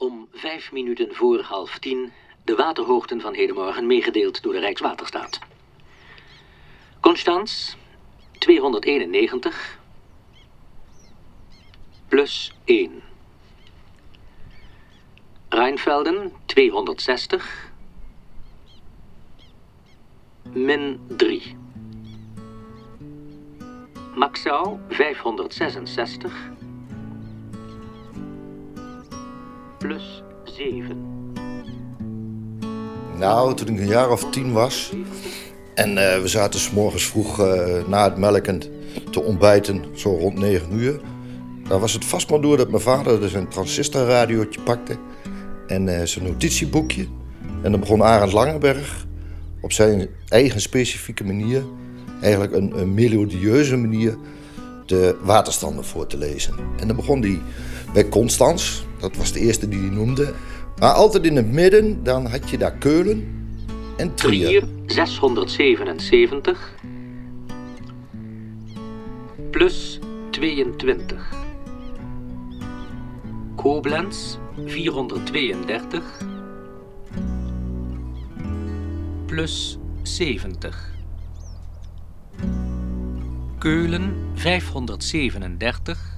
Om vijf minuten voor half tien de waterhoogten van hedenmorgen meegedeeld door de Rijkswaterstaat. Constans 291 plus 1. Rijnvelden 260 min 3. Maxau 566 plus 7. Nou, toen ik een jaar of tien was en eh, we zaten s morgens vroeg eh, na het melken te ontbijten, zo rond 9 uur. Dan was het vast maar door dat mijn vader dus een transistorradiootje pakte en eh, zijn notitieboekje. En dan begon Arend Langenberg op zijn eigen specifieke manier, eigenlijk een, een melodieuze manier, de waterstanden voor te lezen. En dan begon hij bij Constans, dat was de eerste die hij noemde. Maar altijd in het midden, dan had je daar Keulen en Trier. Trier 677 plus 22. Koblenz 432 plus 70. Keulen 537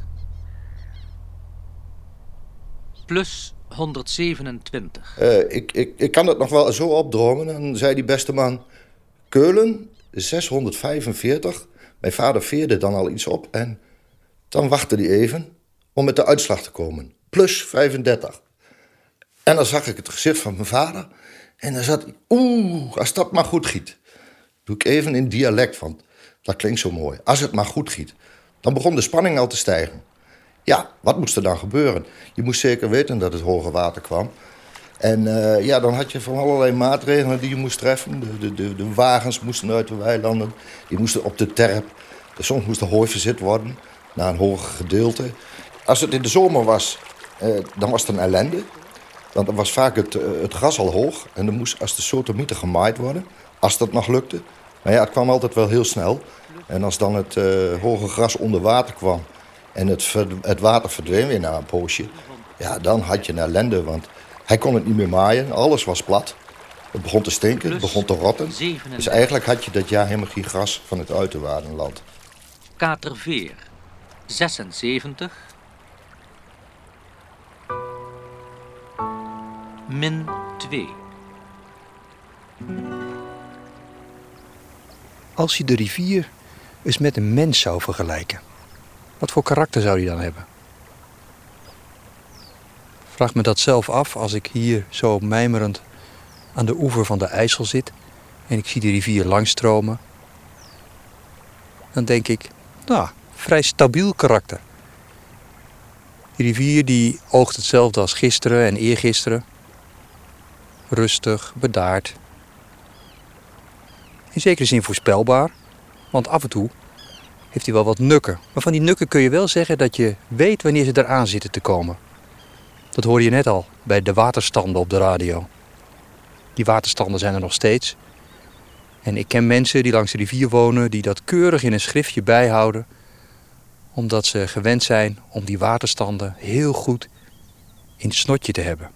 plus 127. Eh, ik, ik, ik kan het nog wel zo opdromen. Dan zei die beste man: Keulen 645. Mijn vader veerde dan al iets op en dan wachtte hij even om met de uitslag te komen. Plus 35. En dan zag ik het gezicht van mijn vader en dan zat hij: Oeh, als dat maar goed giet. Doe ik even in dialect, want dat klinkt zo mooi. Als het maar goed giet. Dan begon de spanning al te stijgen. Ja, wat moest er dan gebeuren? Je moest zeker weten dat het hoge water kwam. En eh, ja, dan had je van allerlei maatregelen die je moest treffen. De, de, de, de wagens moesten uit de weilanden. Die moesten op de terp. Soms moest er hooi verzet worden naar een hoger gedeelte. Als het in de zomer was, eh, dan was het een ellende. Want dan was vaak het, eh, het gras al hoog. En dan moest als de sotomieten gemaaid worden. Als dat nog lukte. Maar ja, het kwam altijd wel heel snel. En als dan het hoge gras onder water kwam en het, het water verdween weer na een poosje. Ja, dan had je een ellende, want hij kon het niet meer maaien. Alles was plat. Het begon te stinken, het begon te rotten. Dus eigenlijk had je dat jaar helemaal geen gras van het uiterwaardenland. Katerveer 76 min 2. Als je de rivier eens met een mens zou vergelijken, wat voor karakter zou die dan hebben? Vraag me dat zelf af als ik hier zo mijmerend aan de oever van de IJssel zit en ik zie de rivier langstromen. Dan denk ik, nou, vrij stabiel karakter. Die rivier die oogt hetzelfde als gisteren en eergisteren. Rustig, bedaard. In zekere zin voorspelbaar, want af en toe heeft hij wel wat nukken. Maar van die nukken kun je wel zeggen dat je weet wanneer ze eraan zitten te komen. Dat hoorde je net al bij de waterstanden op de radio. Die waterstanden zijn er nog steeds. En ik ken mensen die langs de rivier wonen die dat keurig in een schriftje bijhouden, omdat ze gewend zijn om die waterstanden heel goed in het snotje te hebben.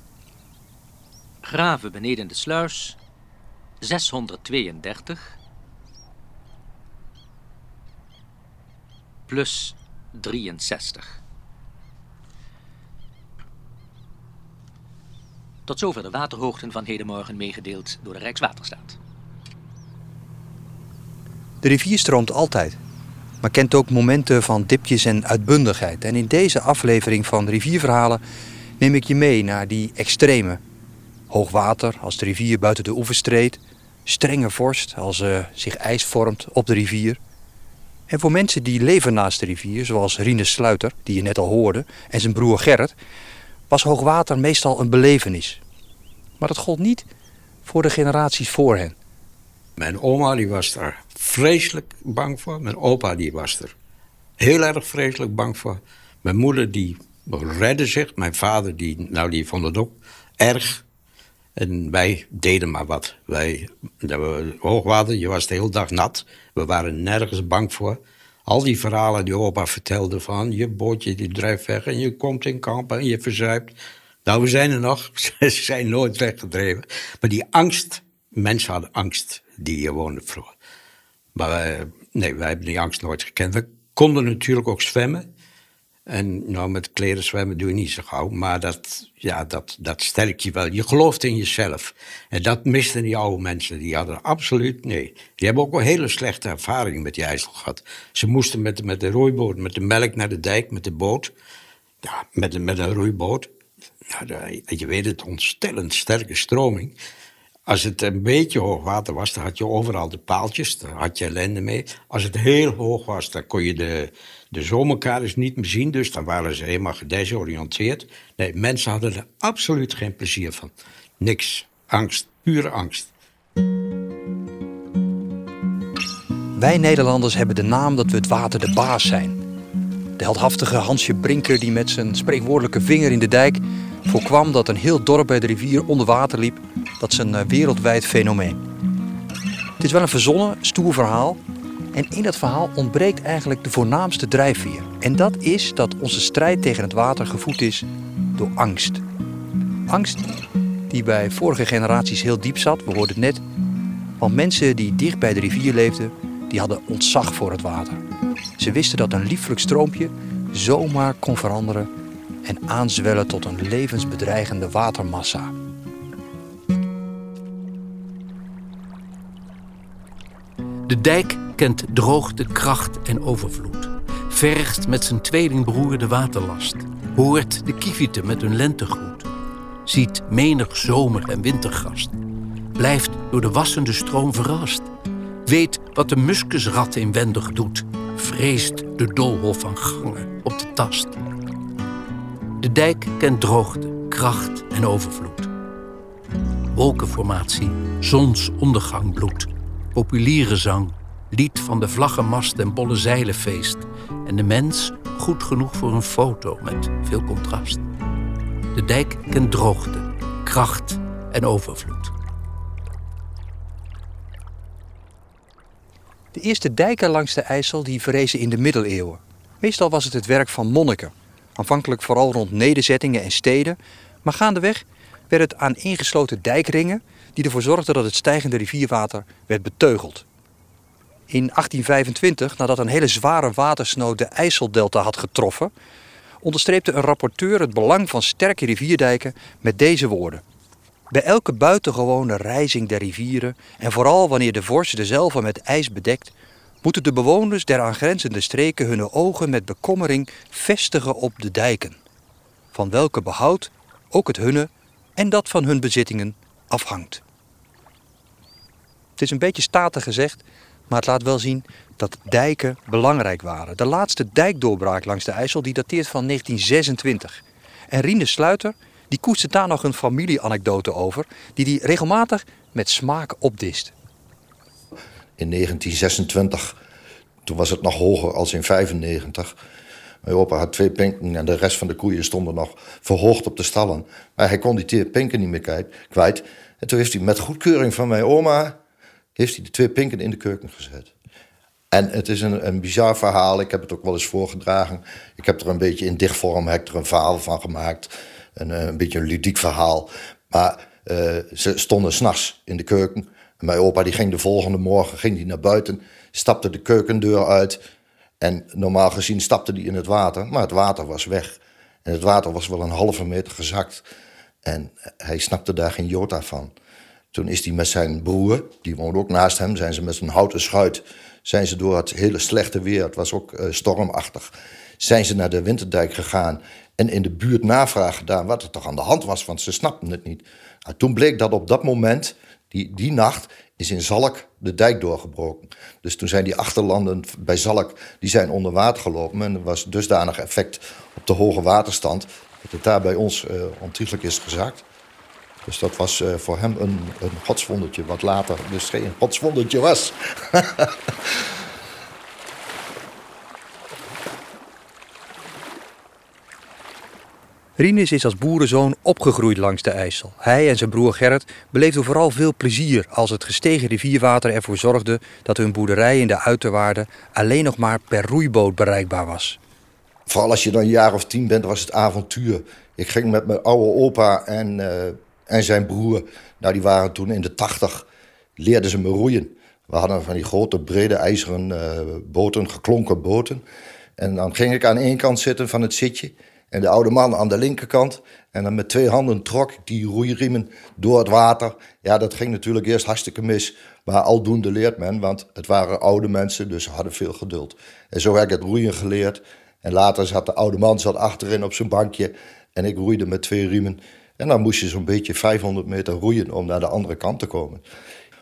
Graven beneden de sluis 632 plus 63. Tot zover de waterhoogten van hedenmorgen meegedeeld door de Rijkswaterstaat. De rivier stroomt altijd, maar kent ook momenten van dipjes en uitbundigheid. En in deze aflevering van Rivierverhalen neem ik je mee naar die extreme. Hoog water als de rivier buiten de oever streedt, strenge vorst als er zich ijs vormt op de rivier. En voor mensen die leven naast de rivier, zoals Rinus Sluiter, die je net al hoorde, en zijn broer Gerrit, was hoogwater meestal een belevenis. Maar dat gold niet voor de generaties voor hen. Mijn oma die was daar vreselijk bang voor. Mijn opa die was er heel erg vreselijk bang voor. Mijn moeder die redde zich. Mijn vader die, nou, die vond het ook erg. En wij deden maar wat. Wij, hoogwater, je was de hele dag nat. We waren nergens bang voor. Al die verhalen die opa vertelde van... je bootje die drijft weg en je komt in kamp en je verzuipt. Nou, we zijn er nog. Ze zijn nooit weggedreven. Maar die angst, mensen hadden angst die hier woonden vroeger. Maar wij, nee, wij hebben die angst nooit gekend. We konden natuurlijk ook zwemmen. En nou, met kleren zwemmen doe je niet zo gauw. Maar dat, ja, dat, dat sterkt je wel. Je gelooft in jezelf. En dat misten die oude mensen. Die hadden absoluut, nee. Die hebben ook wel hele slechte ervaringen met die IJssel gehad. Ze moesten met, met de roeiboot, met de melk naar de dijk, met de boot. Ja, met, met een roeiboot. Je weet het, ontstellend sterke stroming. Als het een beetje hoog water was, dan had je overal de paaltjes. Daar had je ellende mee. Als het heel hoog was, dan kon je de, de zomerkaders niet meer zien. Dus dan waren ze helemaal gedesoriënteerd. Nee, mensen hadden er absoluut geen plezier van. Niks. Angst. Pure angst. Wij Nederlanders hebben de naam dat we het water de baas zijn. De heldhaftige Hansje Brinker die met zijn spreekwoordelijke vinger in de dijk voorkwam dat een heel dorp bij de rivier onder water liep, dat is een eh, wereldwijd fenomeen. Het is wel een verzonnen, stoer verhaal. En in dat verhaal ontbreekt eigenlijk de voornaamste drijfveer. En dat is dat onze strijd tegen het water gevoed is door angst. Angst die bij vorige generaties heel diep zat, we hoorden het net. Want mensen die dicht bij de rivier leefden, die hadden ontzag voor het water. Ze wisten dat een lieflijk stroompje zomaar kon veranderen en aanzwellen tot een levensbedreigende watermassa. De dijk kent droogte, kracht en overvloed. Vergt met zijn tweelingbroer de waterlast. Hoort de kievieten met hun lentegroet. Ziet menig zomer- en wintergast. Blijft door de wassende stroom verrast. Weet wat de muskusrat inwendig doet. Vreest de doolhof van gangen op de tast. De dijk kent droogte, kracht en overvloed. Wolkenformatie, zonsondergang bloed, populiere zang, lied van de vlaggenmast en bolle zeilenfeest. En de mens goed genoeg voor een foto met veel contrast. De dijk kent droogte, kracht en overvloed. De eerste dijken langs de IJssel die verrezen in de middeleeuwen. Meestal was het het werk van monniken. Aanvankelijk vooral rond nederzettingen en steden. Maar gaandeweg werd het aan ingesloten dijkringen die ervoor zorgden dat het stijgende rivierwater werd beteugeld. In 1825, nadat een hele zware watersnood de IJsseldelta had getroffen, onderstreepte een rapporteur het belang van sterke rivierdijken met deze woorden. Bij elke buitengewone rijzing der rivieren en vooral wanneer de vorst dezelfde met ijs bedekt, moeten de bewoners der aangrenzende streken hun ogen met bekommering vestigen op de dijken, van welke behoud ook het hunne en dat van hun bezittingen afhangt. Het is een beetje statig gezegd, maar het laat wel zien dat dijken belangrijk waren. De laatste dijkdoorbraak langs de IJssel die dateert van 1926. En Rien de Sluiter die koestert daar nog een familieanekdote over, die hij regelmatig met smaak opdist. In 1926, toen was het nog hoger als in 95. Mijn opa had twee pinken en de rest van de koeien stonden nog verhoogd op de stallen. Maar hij kon die twee pinken niet meer kwijt. En toen heeft hij met goedkeuring van mijn oma heeft hij de twee pinken in de keuken gezet. En het is een, een bizar verhaal. Ik heb het ook wel eens voorgedragen. Ik heb er een beetje in dichtvorm heb er een verhaal van gemaakt. Een, eh, een beetje een ludiek verhaal. Maar uh, ze stonden s'nachts in de keuken. En mijn opa die ging de volgende morgen ging die naar buiten, stapte de keukendeur uit. En normaal gezien stapte hij in het water, maar het water was weg. En het water was wel een halve meter gezakt. En hij snapte daar geen jota van. Toen is hij met zijn broer, die woonde ook naast hem, zijn ze met een houten schuit, zijn ze door het hele slechte weer, het was ook uh, stormachtig, zijn ze naar de Winterdijk gegaan en in de buurt navraag gedaan wat er toch aan de hand was, want ze snapten het niet. Nou, toen bleek dat op dat moment, die, die nacht, is in Zalk de dijk doorgebroken. Dus toen zijn die achterlanden bij Zalk die zijn onder water gelopen. En er was dusdanig effect op de hoge waterstand dat het daar bij ons uh, is gezakt. Dus dat was uh, voor hem een, een godswondertje, wat later dus geen godswondertje was. Rinus is als boerenzoon opgegroeid langs de IJssel. Hij en zijn broer Gerrit beleefden vooral veel plezier als het gestegen rivierwater ervoor zorgde dat hun boerderij in de uiterwaarden alleen nog maar per roeiboot bereikbaar was. Vooral als je dan een jaar of tien bent, was het avontuur. Ik ging met mijn oude opa en, eh, en zijn broer. Nou, die waren toen in de tachtig. Leerden ze me roeien. We hadden van die grote, brede, ijzeren uh, boten, geklonken boten. En dan ging ik aan één kant zitten van het zitje. En de oude man aan de linkerkant. En dan met twee handen trok ik die roeiriemen door het water. Ja, dat ging natuurlijk eerst hartstikke mis. Maar aldoende leert men, want het waren oude mensen, dus ze hadden veel geduld. En zo heb ik het roeien geleerd. En later zat de oude man zat achterin op zijn bankje. En ik roeide met twee riemen. En dan moest je zo'n beetje 500 meter roeien om naar de andere kant te komen.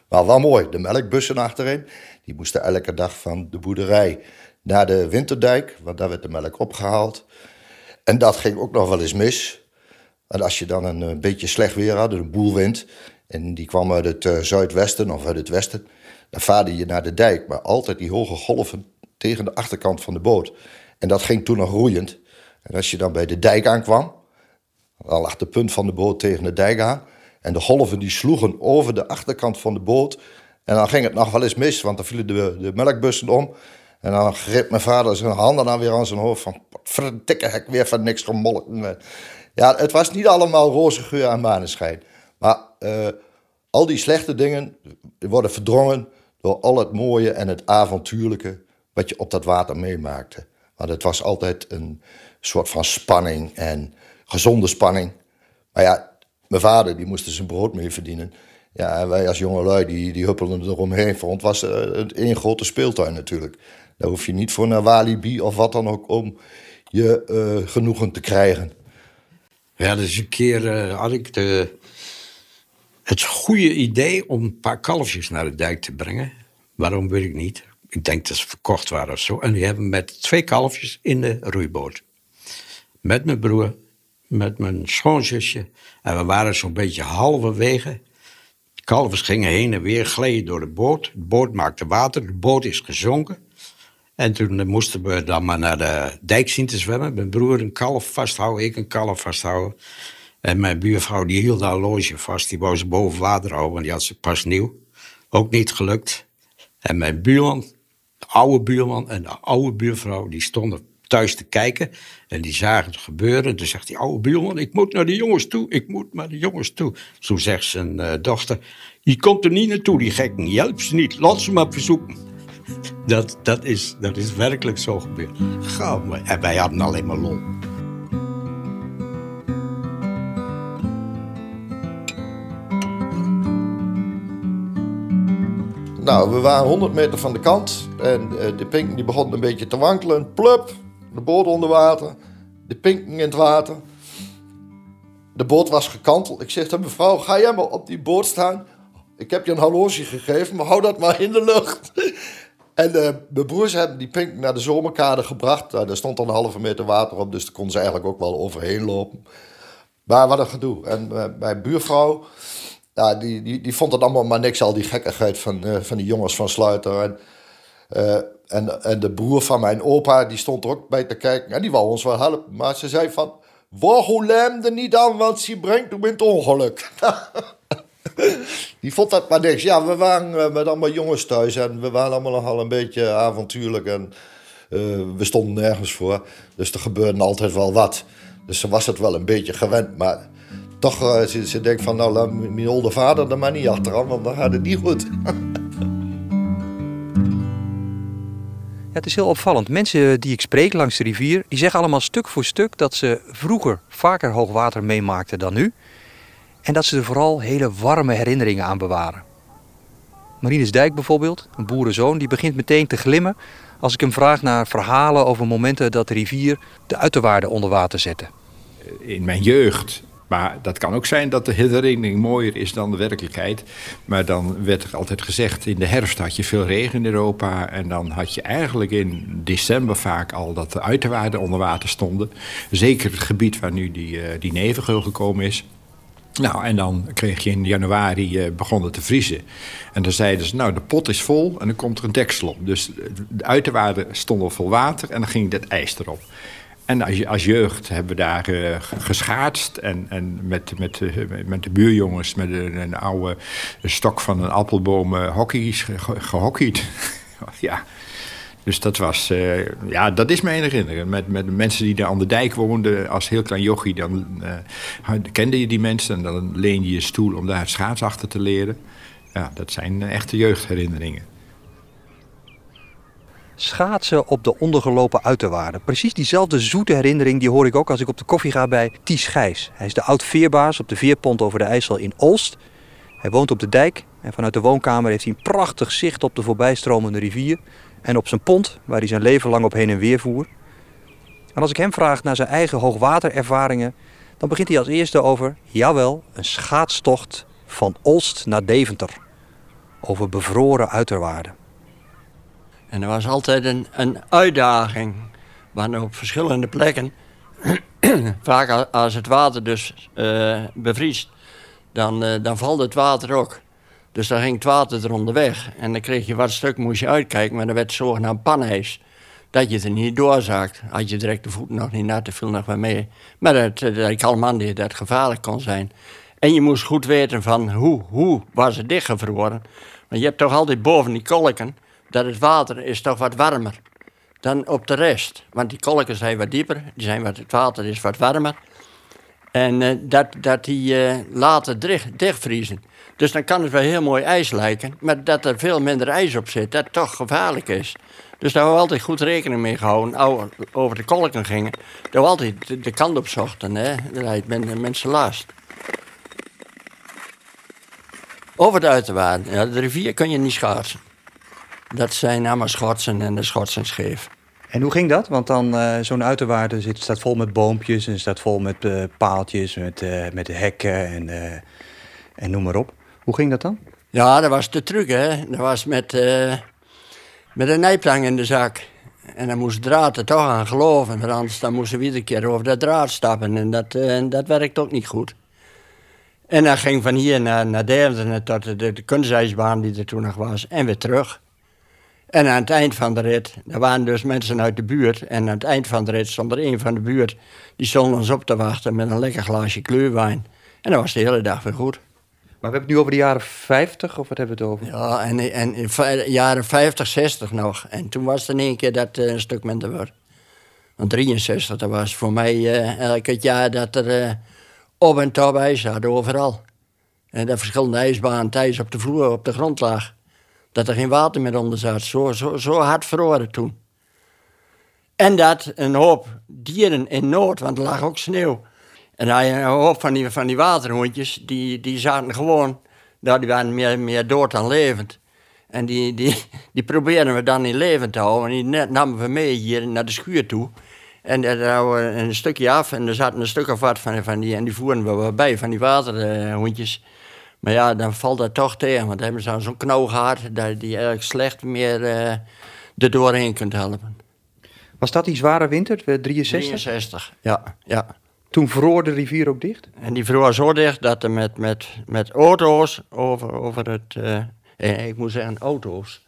Maar wel mooi, de melkbussen achterin. Die moesten elke dag van de boerderij naar de Winterdijk, want daar werd de melk opgehaald. En dat ging ook nog wel eens mis. En als je dan een, beetje slecht weer had, een boel wind, en die kwam uit het uh, zuidwesten of uit het westen, dan vaarde je naar de dijk. Maar altijd die hoge golven tegen de achterkant van de boot. En dat ging toen nog roeiend. En als je dan bij de dijk aankwam, dan lag de punt van de boot tegen de dijk. En de golven die sloegen over de achterkant van de boot. En dan ging het nog wel eens mis, want dan vielen de, de melkbussen om. En dan greep mijn vader zijn handen dan weer aan zijn hoofd van... verdikke hek weer van niks gemolken. Ja, het was niet allemaal roze geur en maneschijn. Maar uh, al die slechte dingen worden verdrongen door al het mooie en het avontuurlijke... wat je op dat water meemaakte. Want het was altijd een soort van spanning en gezonde spanning. Maar ja, mijn vader die moest er zijn brood mee verdienen... Ja, wij als jongelui die, die huppelden eromheen. Voor ons was het één grote speeltuin natuurlijk. Daar hoef je niet voor naar Walibi of wat dan ook om je uh, genoegen te krijgen. Ja, dus een keer uh, had ik de, het goede idee om een paar kalfjes naar de dijk te brengen. Waarom weet ik niet. Ik denk dat ze verkocht waren of zo. En die hebben met twee kalfjes in de roeiboot. Met mijn broer, met mijn schoonzusje. En we waren zo'n beetje halverwege. De kalvers gingen heen en weer, gleden door de boot. De boot maakte water, de boot is gezonken. En toen moesten we dan maar naar de dijk zien te zwemmen. Mijn broer een kalf vasthouden, ik een kalf vasthouden. En mijn buurvrouw die hield haar loge vast. Die wou ze boven water houden, want die had ze pas nieuw. Ook niet gelukt. En mijn buurman, de oude buurman en de oude buurvrouw... die stonden thuis te kijken en die zagen het gebeuren. Toen zegt die oude buurman, ik moet naar de jongens toe, ik moet naar de jongens toe. Toen zegt zijn uh, dochter, je komt er niet naartoe, die gekken, help ze niet, laat ze maar verzoeken. Dat, dat, is, dat is werkelijk zo gebeurd. Gauw, en wij hadden alleen maar lol. Nou, we waren 100 meter van de kant en uh, de pink die begon een beetje te wankelen. Plup, de boot onder water, de pinken in het water. De boot was gekanteld. Ik zeg tegen mevrouw, ga jij maar op die boot staan. Ik heb je een horloge gegeven, maar hou dat maar in de lucht. En uh, mijn broers hebben die pink naar de zomerkade gebracht. Uh, daar stond dan een halve meter water op, dus daar konden ze eigenlijk ook wel overheen lopen. Maar wat een gedoe. En uh, mijn buurvrouw, die, die, die vond het allemaal maar niks, al die gekkigheid van, van die jongens van Sluiter. En, en, en de broer van mijn opa, die stond er ook bij te kijken. En die wou ons wel helpen. Maar ze zei van, waarom er niet aan, want ze brengt hem in het ongeluk. Die vond dat maar niks. Ja, we waren eh, met allemaal jongens thuis en we waren allemaal nogal een beetje avontuurlijk en uh, we stonden nergens voor. Dus er gebeurde altijd wel wat. Dus ze was het wel een beetje gewend, maar toch, ze, ze denkt van nou, laat mijn oude vader er maar niet achteraan, want dan gaat het niet goed. Het is heel opvallend. Mensen die ik spreek langs de rivier, die zeggen allemaal stuk voor stuk dat ze vroeger vaker hoogwater meemaakten dan nu. En dat ze er vooral hele warme herinneringen aan bewaren. Marinus Dijk bijvoorbeeld, een boerenzoon, die begint meteen te glimmen als ik hem vraag naar verhalen over momenten dat de rivier de uiterwaarden onder water zette. In mijn jeugd maar dat kan ook zijn dat de herinnering mooier is dan de werkelijkheid. Maar dan werd er altijd gezegd, in de herfst had je veel regen in Europa. En dan had je eigenlijk in december vaak al dat de uiterwaarden onder water stonden. Zeker het gebied waar nu die, uh, die nevengeul gekomen is. Nou, en dan kreeg je in januari, uh, begon het te vriezen. En dan zeiden ze, nou, de pot is vol en dan komt er een deksel op. Dus de uiterwaarden stonden vol water en dan ging dat ijs erop. En als, jeugd hebben we daar uh, geschaatst. En, en met, met, uh, met de buurjongens met een, een oude stok van een appelboom uh, gehockeyd. ja, Dus dat was, ja, dat is mijn herinnering. Met, met mensen die daar aan de dijk woonden, als heel klein jochie, dan kende je die mensen en dan leen je je stoel om daar het schaats achter te leren. Ja, dat zijn echte jeugdherinneringen. Schaatsen op de ondergelopen uiterwaarden. Precies diezelfde zoete herinnering die hoor ik ook als ik op de koffie ga bij Ties Gijs. Hij is de oud-veerbaas op de veerpont over de IJssel in Olst. Hij woont op de dijk en vanuit de woonkamer heeft hij een prachtig zicht op de voorbijstromende rivier en op zijn pont, waar hij zijn leven lang op heen en weer voer. En als ik hem vraag naar zijn eigen hoogwaterervaringen, dan begint hij als eerste over, jawel, een schaatstocht van Olst naar Deventer. Over bevroren uiterwaarden. En er was altijd een, een uitdaging. Maar op verschillende plekken, vaak als het water dus uh, bevriest, dan, uh, dan valt het water ook. Dus dan ging het water er onderweg. En dan kreeg je wat stuk, moest je uitkijken, maar dan werd het zogenaamd panijs. Dat je er niet doorzaakt. Had je direct de voeten nog niet nat, viel nog wel mee. Maar dat, dat ik allemaal dat het gevaarlijk kon zijn. En je moest goed weten van hoe, hoe was het dichtgevroren. Want je hebt toch altijd boven die kolken, dat het water is toch wat warmer dan op de rest. Want die kolken zijn wat dieper, die zijn wat, het water is wat warmer. En uh, dat, dat die uh, later dicht, dichtvriezen. Dus dan kan het wel heel mooi ijs lijken, maar dat er veel minder ijs op zit, dat toch gevaarlijk is. Dus daar hebben we altijd goed rekening mee gehouden. over de kolken gingen, dat we altijd de, kant op zochten. Hè? Dat leidt mensen last. Over de uiterwaarden. Ja, de rivier kun je niet schaatsen. Dat zijn allemaal schotsen en de schotsen scheef. En hoe ging dat? Want dan uh, zo'n uiterwaarde zit, staat vol met boompjes en staat vol met uh, paaltjes, met, uh, met hekken en, en noem maar op. Hoe ging dat dan? Ja, dat was de truc, hè. Dat was met, met een nijplang in de zak. En dan moest draad er toch aan geloven, want anders dan moesten we iedere keer over dat draad stappen. En dat, dat werkt ook niet goed. En dan ging van hier naar, naar Deventer, tot de, de, de kunstijsbaan die er toen nog was, en weer terug. En aan het eind van de rit, er waren dus mensen uit de buurt. En aan het eind van de rit stond er een van de buurt. Die stond ons op te wachten met een lekker glaasje kleurwijn. En dat was de hele dag weer goed. Maar we hebben het nu over de jaren 50, of wat hebben we het over? Ja, en, en in jaren 50, 60 nog. En toen was het in één keer dat uh, een stuk minder werd. Want 63, dat was voor mij uh, elk het jaar dat er uh, op en top ijs hadden, overal. En dat verschillende ijsbanen thuis op de vloer, op de grond lag dat er geen water meer onder zat. Zo, zo, zo hard verloren toen. En dat een hoop dieren in nood, want er lag ook sneeuw. En dan een hoop van die, van die waterhondjes, die, die zaten gewoon, nou, die waren meer, meer dood dan levend. En die, die, die probeerden we dan in leven te houden. En die namen we mee hier naar de schuur toe. En daar we een stukje af en er zaten een stuk of wat van, van die. En die voeren we bij, van die waterhondjes. Maar ja, dan valt dat toch tegen. Want dan hebben ze zo'n gehad dat die eigenlijk slecht meer uh, er doorheen kunt helpen. Was dat die zware winter, 63? 63, ja. ja. Toen vroor de rivier ook dicht? En die vroor zo dicht dat er met, met, met auto's over, over het... Uh, ik moet zeggen auto's.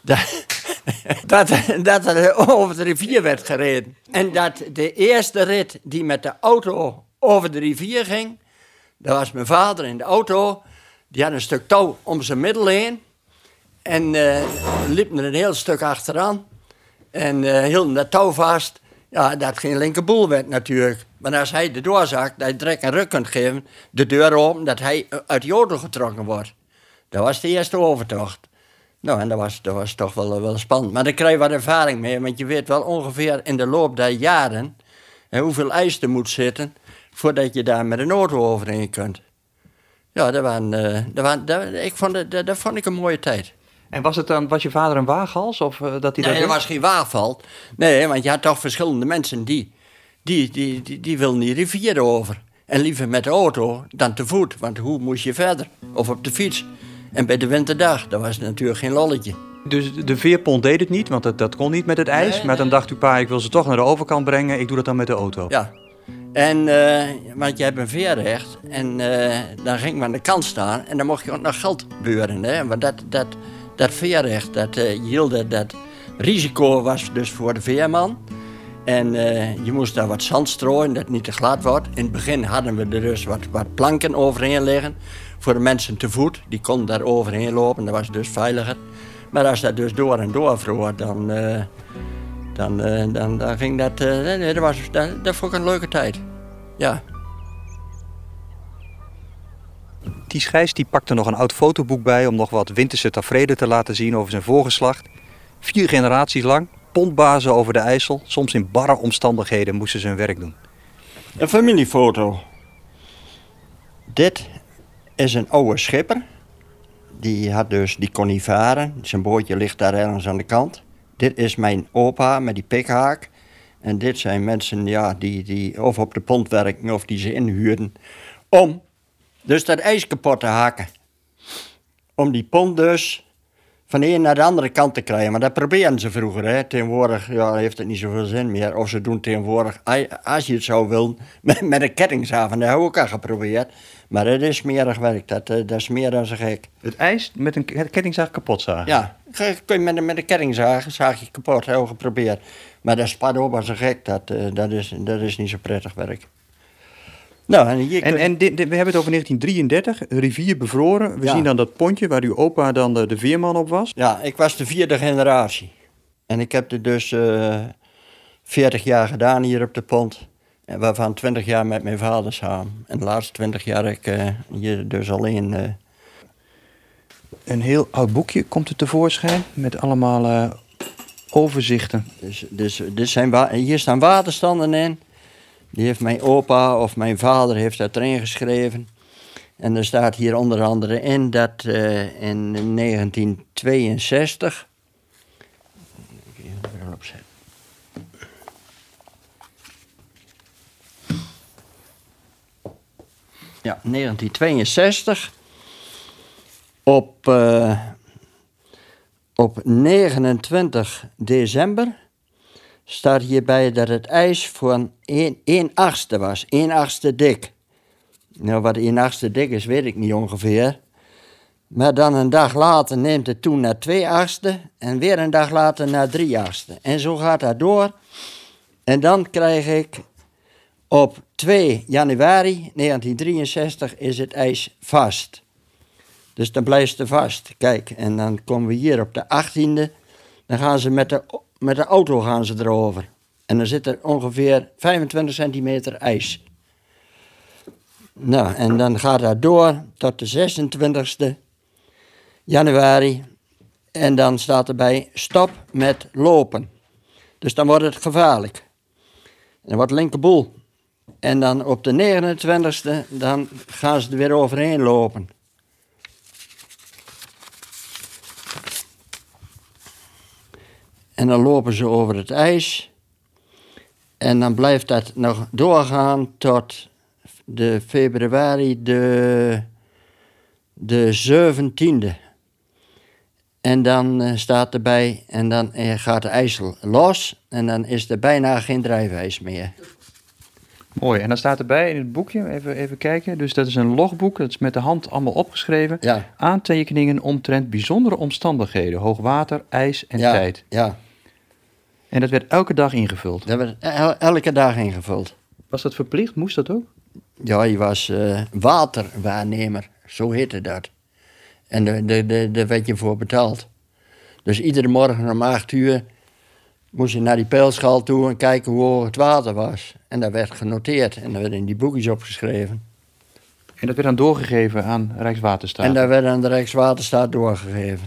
Dat, dat, dat er over de rivier werd gereden. En dat de eerste rit die met de auto over de rivier ging dat was mijn vader in de auto. Die had een stuk touw om zijn middel heen. En uh, liep er een heel stuk achteraan. En uh, hield dat touw vast. Ja, dat geen linkerboel werd natuurlijk. Maar als hij de zag, dat je direct een ruk kunt geven, de deur open, dat hij uit de auto getrokken wordt. Dat was de eerste overtocht. Nou, en dat was, dat was toch wel, wel spannend. Maar dan krijg je wat ervaring mee, want je weet wel ongeveer in de loop der jaren hoeveel ijs er moet zitten voordat je daar met een auto overheen kunt. Ja, dat, waren, uh, dat, waren, dat, ik vond, dat, dat vond ik een mooie tijd. En was, het dan, was je vader een waaghals? Of, uh, dat hij nee, dat was geen waagval. Nee, want je had toch verschillende mensen die, die, die, die, die wilden die rivier over. En liever met de auto dan te voet, want hoe moest je verder? Of op de fiets. En bij de winterdag, dat was natuurlijk geen lolletje. Dus de veerpont deed het niet, want dat, dat kon niet met het ijs. maar dan dacht uw pa, ik wil ze toch naar de overkant brengen. Ik doe dat dan met de auto. Ja, en, uh, want je hebt een veerrecht. En uh, dan ging ik aan de kant staan. En dan mocht je ook nog geld beuren. Hè? Want dat, dat, dat veerrecht, dat uh, hield, dat risico was dus voor de veerman. En je moest daar wat zand strooien, dat het niet te glad wordt. In het begin hadden we er dus wat, wat planken overheen liggen. Voor de mensen te voet, die konden daar overheen lopen, dat was dus veiliger. Maar als dat dus door en door vroor, dan, eh, dan, eh, dan, dan ging dat... eh, dat, was, dat, dat vond ik een leuke tijd. Ja. Ties Gijs die pakte nog een oud fotoboek bij om nog wat winterse tafereelen te laten zien over zijn voorgeslacht. Vier generaties lang, pontbazen over de IJssel, soms in barre omstandigheden moesten ze hun werk doen. Een familiefoto. Dit is een oude schipper. Die, had dus, die kon niet varen. Zijn bootje ligt daar ergens aan de kant. Dit is mijn opa met die pikhaak. En dit zijn mensen ja, die, die of op de pont werken of die ze inhuurden. Om dus dat ijs kapot te haken. Om die pont dus van de een naar de andere kant te krijgen. Maar dat probeerden ze vroeger. Hè. Tegenwoordig ja, heeft het niet zoveel zin meer. Of ze doen tegenwoordig, als je het zou willen, met, met een kettingzaag. Dat hebben we ook al geprobeerd. Maar dat is smerig werk. Dat, eh, dat is meer dan zo gek. Het ijs met een kettingzaag kapot zagen. Ja, kun je met, een- met een kettingzaag zaag je kapot. Hebben we geprobeerd. Maar dat spat op als een gek. Dat, eh, dat, is, dat is niet zo prettig werk. Nou, en hier En, kun- en dit, dit- we hebben het over 1933, een rivier bevroren. We Ja. zien dan dat pontje waar uw opa dan de, de veerman op was. Ja, ik was de vierde generatie. En ik heb het dus eh 40 jaar gedaan hier op de pont. Waarvan 20 jaar met mijn vader samen. En de laatste 20 jaar ik eh, hier dus alleen. Een heel oud boekje komt er tevoorschijn met allemaal overzichten. dus, dus, dit zijn hier staan waterstanden in. Die heeft mijn opa of mijn vader heeft dat erin geschreven. En er staat hier onder andere in dat eh, in 1962. Even de bril opzetten. Ja, 1962. Op, eh, op 29 december staat hierbij dat het ijs voor 1 achtste was. 1 achtste dik. Nou, wat 1 achtste dik is, weet ik niet ongeveer. Maar dan een dag later neemt het toe naar 2 achtste. En weer een dag later naar 3 achtste. En zo gaat dat door. En dan krijg ik op 2 januari 1963 is het ijs vast. Dus dan blijft het vast. Kijk, en dan komen we hier op de 18e. Dan gaan ze met de, met de auto gaan ze erover. En dan zit er ongeveer 25 centimeter ijs. Nou, en dan gaat dat door tot de 26e januari. En dan staat erbij stop met lopen. Dus dan wordt het gevaarlijk. En dan wordt linkerboel. En dan op de 29e, dan gaan ze er weer overheen lopen. En dan lopen ze over het ijs. En dan blijft dat nog doorgaan tot de februari de, de 17e. En dan eh, staat erbij, en dan eh, gaat de IJssel los. En dan is er bijna geen drijfijs meer. Mooi, en dan staat erbij in het boekje, even, even kijken. Dus dat is een logboek, dat is met de hand allemaal opgeschreven. Ja. Aantekeningen omtrent bijzondere omstandigheden, hoogwater, ijs en ja, tijd. Ja, En dat werd elke dag ingevuld. dat werd el- elke dag ingevuld. Was dat verplicht? Moest dat ook? Ja, je was eh, waterwaarnemer, zo heette dat. En daar de, de, de werd je voor betaald. Dus iedere morgen om acht uur moest je naar die peilschaal toe en kijken hoe hoog het water was. En dat werd genoteerd en dat werd in die boekjes opgeschreven. En dat werd dan doorgegeven aan Rijkswaterstaat. En dat werd aan de Rijkswaterstaat doorgegeven.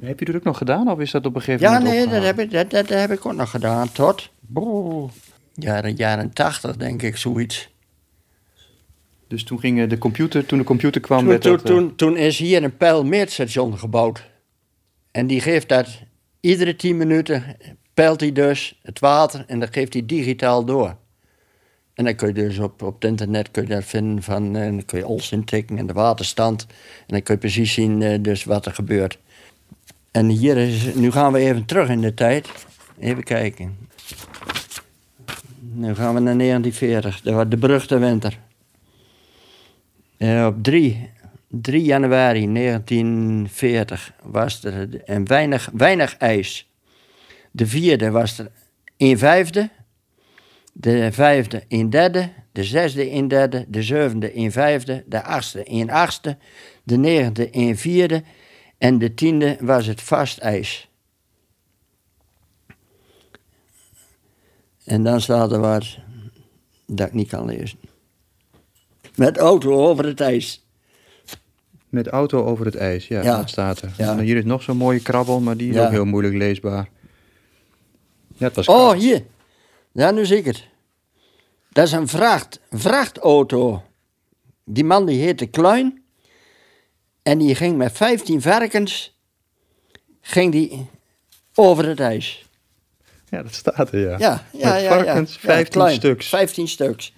Heb je dat ook nog gedaan of is dat op een gegeven Ja, moment nee, dat heb, ik, dat, dat, heb ik ook nog gedaan, tot Brrr. jaren, jaren tachtig, denk ik, zoiets. Dus toen ging eh, de computer, toen de computer kwam, Toen, werd toen, dat, eh, toen, toen is hier een pijlmeetstation gebouwd. En die geeft dat iedere tien minuten, peilt hij dus het water en dat geeft hij digitaal door. En dan kun je dus op, op het internet kun je dat vinden van, en dan kun je alles intikken en de waterstand. En dan kun je precies zien eh, dus wat er gebeurt. En hier is, nu gaan we even terug in de tijd. Even kijken. Nu gaan we naar 1940, dat was de beruchte winter. Eh, op 3, 3 januari 1940 was er een weinig, weinig ijs. De vierde was er een vijfde. De vijfde een derde. De zesde een derde. De zevende een vijfde. De achtste een achtste. De negende een vierde. En de tiende was het vast ijs. En dan staat er wat dat ik niet kan lezen. Met auto over het ijs. Met auto over het ijs, ja, Ja. dat staat er. Ja. Hier is nog zo'n mooie krabbel, maar die is Ja. ook heel moeilijk leesbaar. Ja, het was Oh, hier. Ja, nu zie ik het. Dat is een vracht, vrachtauto. Die man die heette Kluin. En die ging met 15 varkens ging die over het ijs. Ja, dat staat er, ja. Ja, ja, Met ja. varkens, Ja, 15 Kluin, stuks. 15 stuks.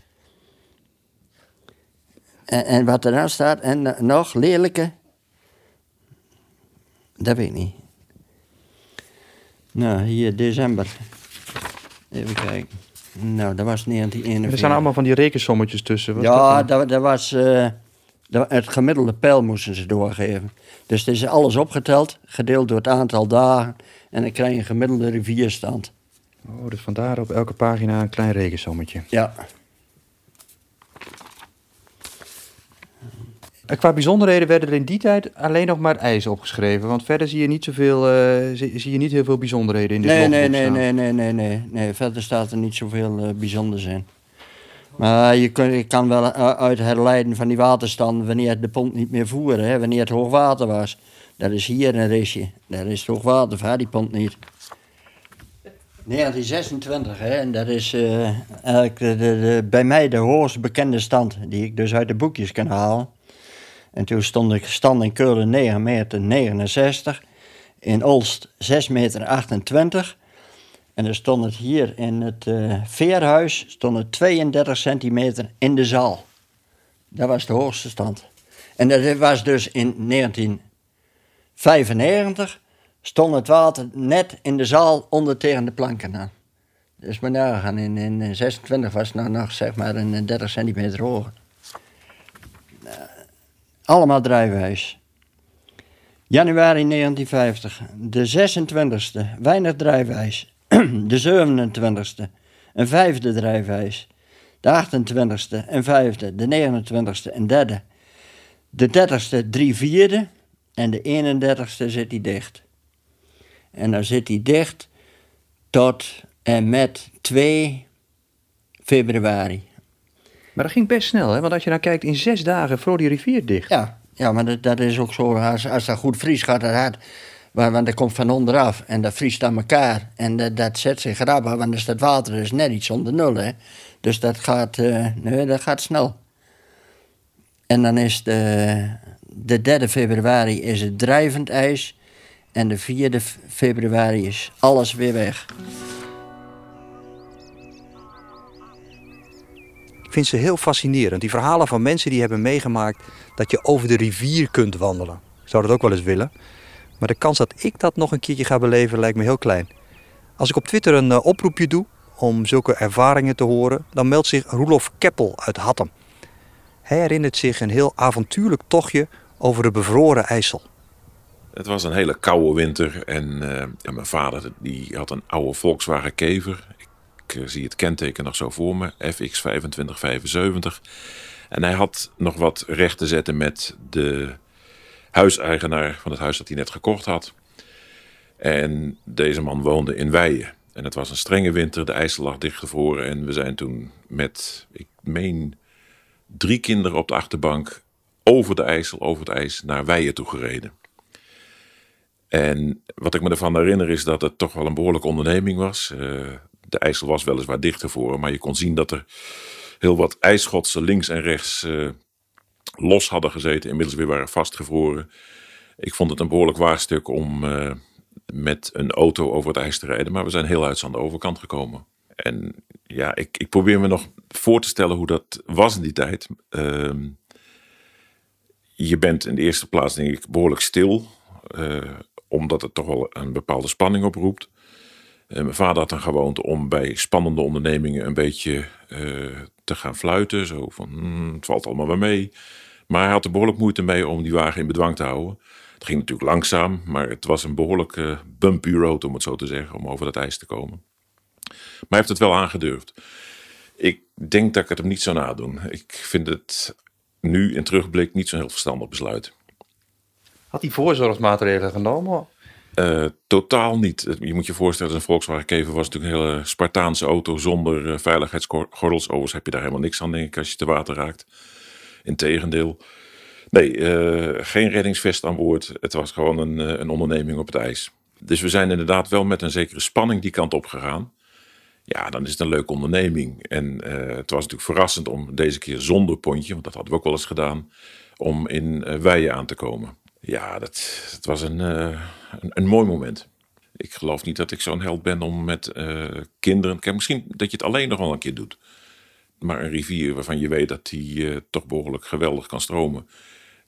En, en wat er dan staat, en nog lelijke. Dat weet ik niet. Nou, hier december. Even kijken. Nou, dat was 1941. Er staan allemaal van die rekensommetjes tussen. Wat Ja, dat, dat was. eh, het gemiddelde pijl moesten ze doorgeven. Dus het is alles opgeteld, gedeeld door het aantal dagen. En dan krijg je een gemiddelde rivierstand. Oh, dus vandaar op elke pagina een klein rekensommetje. Ja. En qua bijzonderheden werden er in die tijd alleen nog maar ijs opgeschreven. Want verder zie je niet, zoveel, eh, zie, zie je niet heel veel bijzonderheden in dit Nee, nee, nee, nee, nee, nee, nee, nee. Verder staat er niet zoveel eh, bijzonders in. Maar je, kun, kan wel eh, uit herleiden van die waterstand wanneer de pont niet meer voerde, hè, wanneer het hoogwater was. Dat is hier een risje. Daar is het hoogwater, vaar die pont niet. 1926, hè, en dat is eh, eigenlijk de, bij mij de hoogst bekende stand, die ik dus uit de boekjes kan halen. En toen stond ik stand in Keulen 9 meter 69, in Olst 6 meter 28. En dan stond het hier in het eh, veerhuis stond het 32 centimeter in de zaal. Dat was de hoogste stand. En dat was dus in 1995 stond het water net in de zaal onder tegen de planken aan. Dus maar nagaan, in, in 26 was het nou nog zeg maar een 30 centimeter hoger. Eh, allemaal drijfijs. Januari 1950, de 26e, weinig drijfijs. De 27e, een vijfde drijfijs. De 28e, een vijfde. De 29e, een derde. De 30e, drie vierde. En de 31ste zit hij dicht. En dan zit hij dicht tot en met 2 februari. Maar dat ging best snel, hè? Want als je nou kijkt, in zes dagen vroor die rivier dicht. Ja, ja maar dat, dat is ook zo. Als, als dat goed vries gaat, dat hard. Maar, want dat komt van onderaf en dat vriest aan elkaar. En dat, dat zet zich grappig, want is dat water is net iets onder nul. Hè? Dus dat gaat, eh, nee, dat gaat snel. En dan is de, de 3 februari is het drijvend ijs. En de 4 februari is alles weer weg. Ik vind ze heel fascinerend. Die verhalen van mensen die hebben meegemaakt dat je over de rivier kunt wandelen. Ik zou dat ook wel eens willen. Maar de kans dat ik dat nog een keertje ga beleven lijkt me heel klein. Als ik op Twitter een eh, oproepje doe om zulke ervaringen te horen, dan meldt zich Roelof Keppel uit Hattem. Hij herinnert zich een heel avontuurlijk tochtje over de bevroren IJssel. Het was een hele koude winter en, eh, mijn vader die had een oude Volkswagen Kever. Ik eh, zie het kenteken nog zo voor me, FX 2575. En hij had nog wat recht te zetten met de huiseigenaar van het huis dat hij net gekocht had. En deze man woonde in Weijen. En het was een strenge winter, de IJssel lag dichtgevroren. En we zijn toen met, ik meen, drie kinderen op de achterbank over de IJssel, over het ijs, naar Weijen toe gereden. En wat ik me ervan herinner is dat het toch wel een behoorlijke onderneming was. Eh, de IJssel was weliswaar dichtgevroren, maar je kon zien dat er heel wat ijsschotsen links en rechts eh, los hadden gezeten. Inmiddels weer waren vastgevroren. Ik vond het een behoorlijk waarstuk om eh, met een auto over het ijs te rijden. Maar we zijn heel uit aan de overkant gekomen. En ja, ik, ik probeer me nog voor te stellen hoe dat was in die tijd. Ehm, je bent in de eerste plaats denk ik behoorlijk stil. eh, omdat het toch wel een bepaalde spanning oproept. Eh, mijn vader had een gewoonte om bij spannende ondernemingen een beetje te gaan fluiten. Zo van, hmm, het valt allemaal wel mee. Maar hij had er behoorlijk moeite mee om die wagen in bedwang te houden. Het ging natuurlijk langzaam, maar het was een behoorlijk eh, bumpy road, om het zo te zeggen, om over dat ijs te komen. Maar hij heeft het wel aangedurfd. Ik denk dat ik het hem niet zou nadoen. Ik vind het nu in terugblik niet zo'n heel verstandig besluit. Had hij voorzorgsmaatregelen genomen? Uh, totaal niet. Je moet je voorstellen, een Volkswagen Kever was natuurlijk een hele Spartaanse auto zonder uh, veiligheidsgordels. Overigens heb je daar helemaal niks aan, denk ik, als je te water raakt. Integendeel. Nee, uh, geen reddingsvest aan boord. Het was gewoon een, een onderneming op het ijs. Dus we zijn inderdaad wel met een zekere spanning die kant op gegaan. Ja, dan is het een leuke onderneming. En het was natuurlijk verrassend om deze keer zonder pontje, want dat hadden we ook wel eens gedaan, om in Weijen aan te komen. Ja, dat, was een, een, een, mooi moment. Ik geloof niet dat ik zo'n held ben om met kinderen. Kijk, misschien dat je het alleen nog wel een keer doet. Maar een rivier waarvan je weet dat die uh, toch behoorlijk geweldig kan stromen.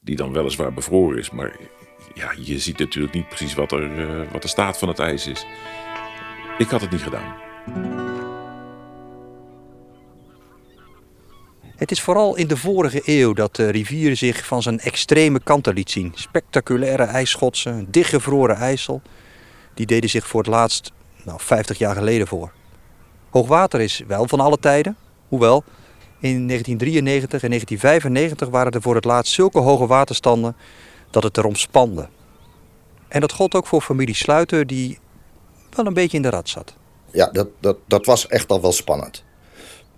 Die dan weliswaar bevroren is. Maar ja, je ziet natuurlijk niet precies wat, er, wat de staat van het ijs is. Ik had het niet gedaan. Het is vooral in de vorige eeuw dat de rivier zich van zijn extreme kanten liet zien. Spectaculaire ijsschotsen, dichtgevroren IJssel. Die deden zich voor het laatst nou, 50 jaar geleden voor. Hoogwater is wel van alle tijden, hoewel in 1993 en 1995 waren er voor het laatst zulke hoge waterstanden dat het erom spande. En dat gold ook voor familie Sluiter die wel een beetje in de rat zat. Ja, dat, dat, dat was echt al wel spannend.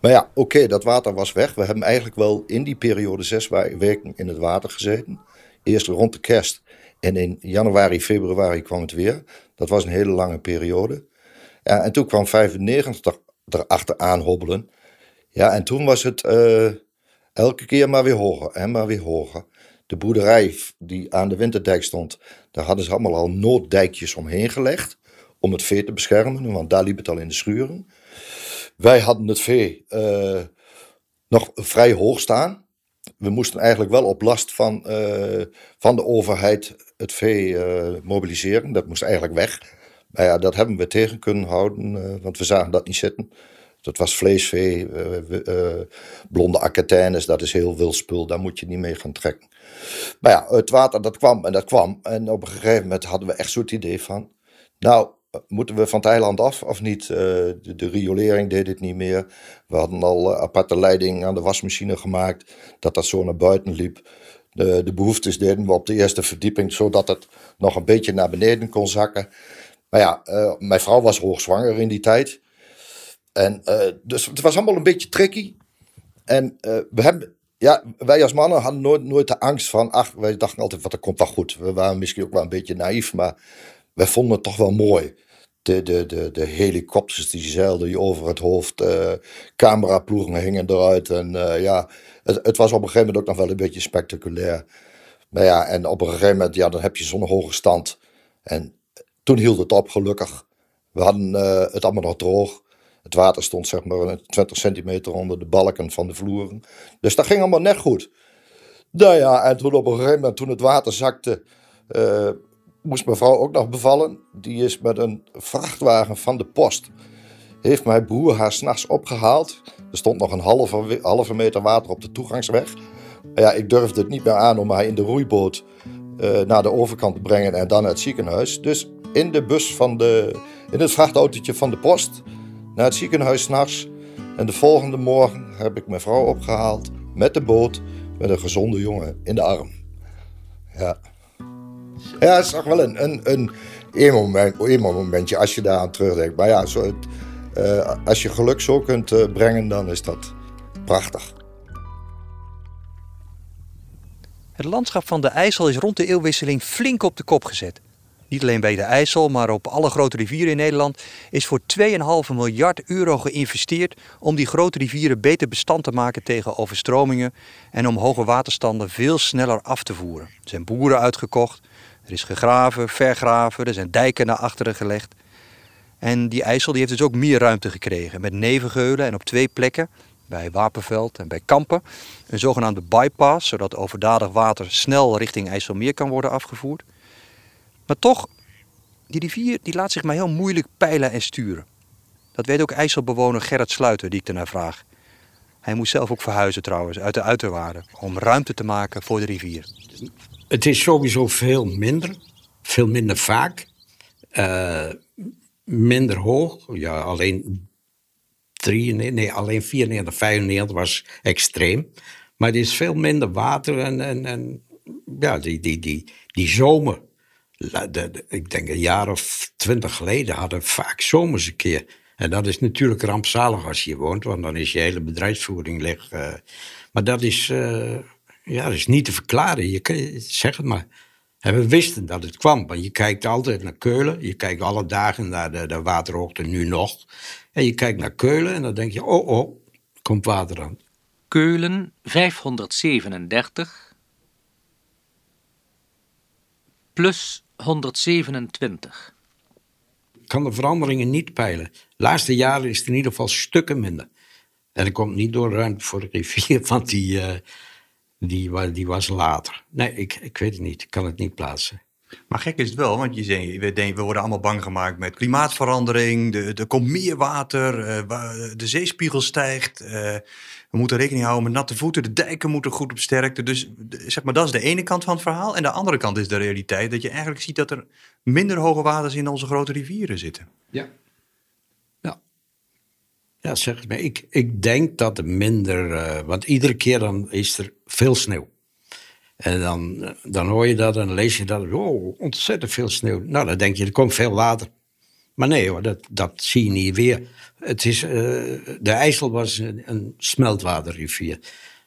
Maar ja, oké, dat water was weg. We hebben eigenlijk wel in die periode zes weken in het water gezeten. Eerst rond de kerst en in januari, februari kwam het weer. Dat was een hele lange periode. En toen kwam 95 erachteraan hobbelen. Ja, en toen was het uh, elke keer maar weer hoger en maar weer hoger. De boerderij die aan de winterdijk stond, daar hadden ze allemaal al nooddijkjes omheen gelegd. Om het vee te beschermen, want daar liep het al in de schuren. Wij hadden het vee uh, nog vrij hoog staan. We moesten eigenlijk wel op last van, uh, van de overheid het vee mobiliseren. Dat moest eigenlijk weg. Maar ja, dat hebben we tegen kunnen houden, want we zagen dat niet zitten. Dat was vleesvee, blonde akatijnes, dat is heel veel spul, daar moet je niet mee gaan trekken. Maar ja, het water dat kwam en dat kwam. En op een gegeven moment hadden we echt zo'n idee van, nou, moeten we van het eiland af of niet? Uh, de, riolering deed het niet meer. We hadden al aparte leiding aan de wasmachine gemaakt, dat dat zo naar buiten liep. De, de behoeftes deden we op de eerste verdieping, zodat het nog een beetje naar beneden kon zakken. Maar ja, mijn vrouw was hoogzwanger in die tijd. En dus het was allemaal een beetje tricky. En we hebben, ja, wij als mannen hadden nooit, nooit de angst van, ach, wij dachten altijd, wat er komt wel goed. We waren misschien ook wel een beetje naïef, maar wij vonden het toch wel mooi. De, de, de, de helikopters die zeilden je over het hoofd, uh, cameraploegen hingen eruit. En ja, het, het, was op een gegeven moment ook nog wel een beetje spectaculair. Maar ja, en op een gegeven moment, ja, dan heb je zo'n hoge stand. En toen hield het op, gelukkig. We hadden het allemaal nog droog. Het water stond zeg maar 20 centimeter onder de balken van de vloeren. Dus dat ging allemaal net goed. Nou ja, en toen op een gegeven moment, toen het water zakte, moest mevrouw ook nog bevallen. Die is met een vrachtwagen van de post. Heeft mijn broer haar s'nachts opgehaald. Er stond nog een halve, halve meter water op de toegangsweg. Ja, ik durfde het niet meer aan om haar in de roeiboot uh, naar de overkant te brengen en dan naar het ziekenhuis. Dus in de bus van de, in het vrachtautootje van de post naar het ziekenhuis s'nachts. En de volgende morgen heb ik mijn vrouw opgehaald met de boot met een gezonde jongen in de arm. Ja. Ja, het is toch wel een, een, een emo, momentje als je daar aan terugdenkt. Maar ja, zo het, uh, als je geluk zo kunt uh, brengen, dan is dat prachtig. Het landschap van de IJssel is rond de eeuwwisseling flink op de kop gezet. Niet alleen bij de IJssel, maar op alle grote rivieren in Nederland is voor 2,5 miljard euro geïnvesteerd om die grote rivieren beter bestand te maken tegen overstromingen en om hoge waterstanden veel sneller af te voeren. Er zijn boeren uitgekocht, er is gegraven, vergraven, er zijn dijken naar achteren gelegd. En die IJssel die heeft dus ook meer ruimte gekregen. Met nevengeulen en op twee plekken, bij Wapenveld en bij Kampen, een zogenaamde bypass, zodat overdadig water snel richting IJsselmeer kan worden afgevoerd. Maar toch, die rivier die laat zich maar heel moeilijk peilen en sturen. Dat weet ook IJsselbewoner Gerrit Sluiter, die ik ernaar vraag. Hij moest zelf ook verhuizen trouwens, uit de uiterwaarden, om ruimte te maken voor de rivier. Het is sowieso veel minder, veel minder vaak, uh, minder hoog. Ja, alleen 93, nee, alleen 94, 95 was extreem. Maar er is veel minder water en, en, en ja, die, die, die, die zomer. Ik denk een jaar of twintig geleden hadden vaak zomers een keer. En dat is natuurlijk rampzalig als je hier woont, want dan is je hele bedrijfsvoering leg. eh. maar dat is, eh, ja, is niet te verklaren. Je kan, zeg het maar. We wisten dat het kwam, want je kijkt altijd naar Keulen. Je kijkt alle dagen naar de, de waterhoogte, nu nog. En je kijkt naar Keulen en dan denk je, oh oh, komt water aan. Keulen 537 plus 127. Ik kan de veranderingen niet peilen. De laatste jaren is het in ieder geval stukken minder. En dat komt niet door ruimte voor de rivier, want die, eh, die, die was later. Nee, ik, ik weet het niet. Ik kan het niet plaatsen. Maar gek is het wel, want je zei, we, denken, we worden allemaal bang gemaakt met klimaatverandering. Er, komt meer water, eh, de zeespiegel stijgt. eh, we moeten rekening houden met natte voeten. De dijken moeten goed op sterkte. Dus zeg maar, dat is de ene kant van het verhaal. En de andere kant is de realiteit dat je eigenlijk ziet dat er minder hoge waters in onze grote rivieren zitten. Ja. Ja. Ja, zeg het maar. Ik, ik denk dat er minder... eh, want iedere keer dan is er veel sneeuw. En dan, dan hoor je dat en lees je dat. Oh, ontzettend veel sneeuw. Nou, dan denk je, er komt veel water. Maar nee hoor, dat, dat zie je niet weer. Het is, eh, de IJssel was een, een smeltwaterrivier.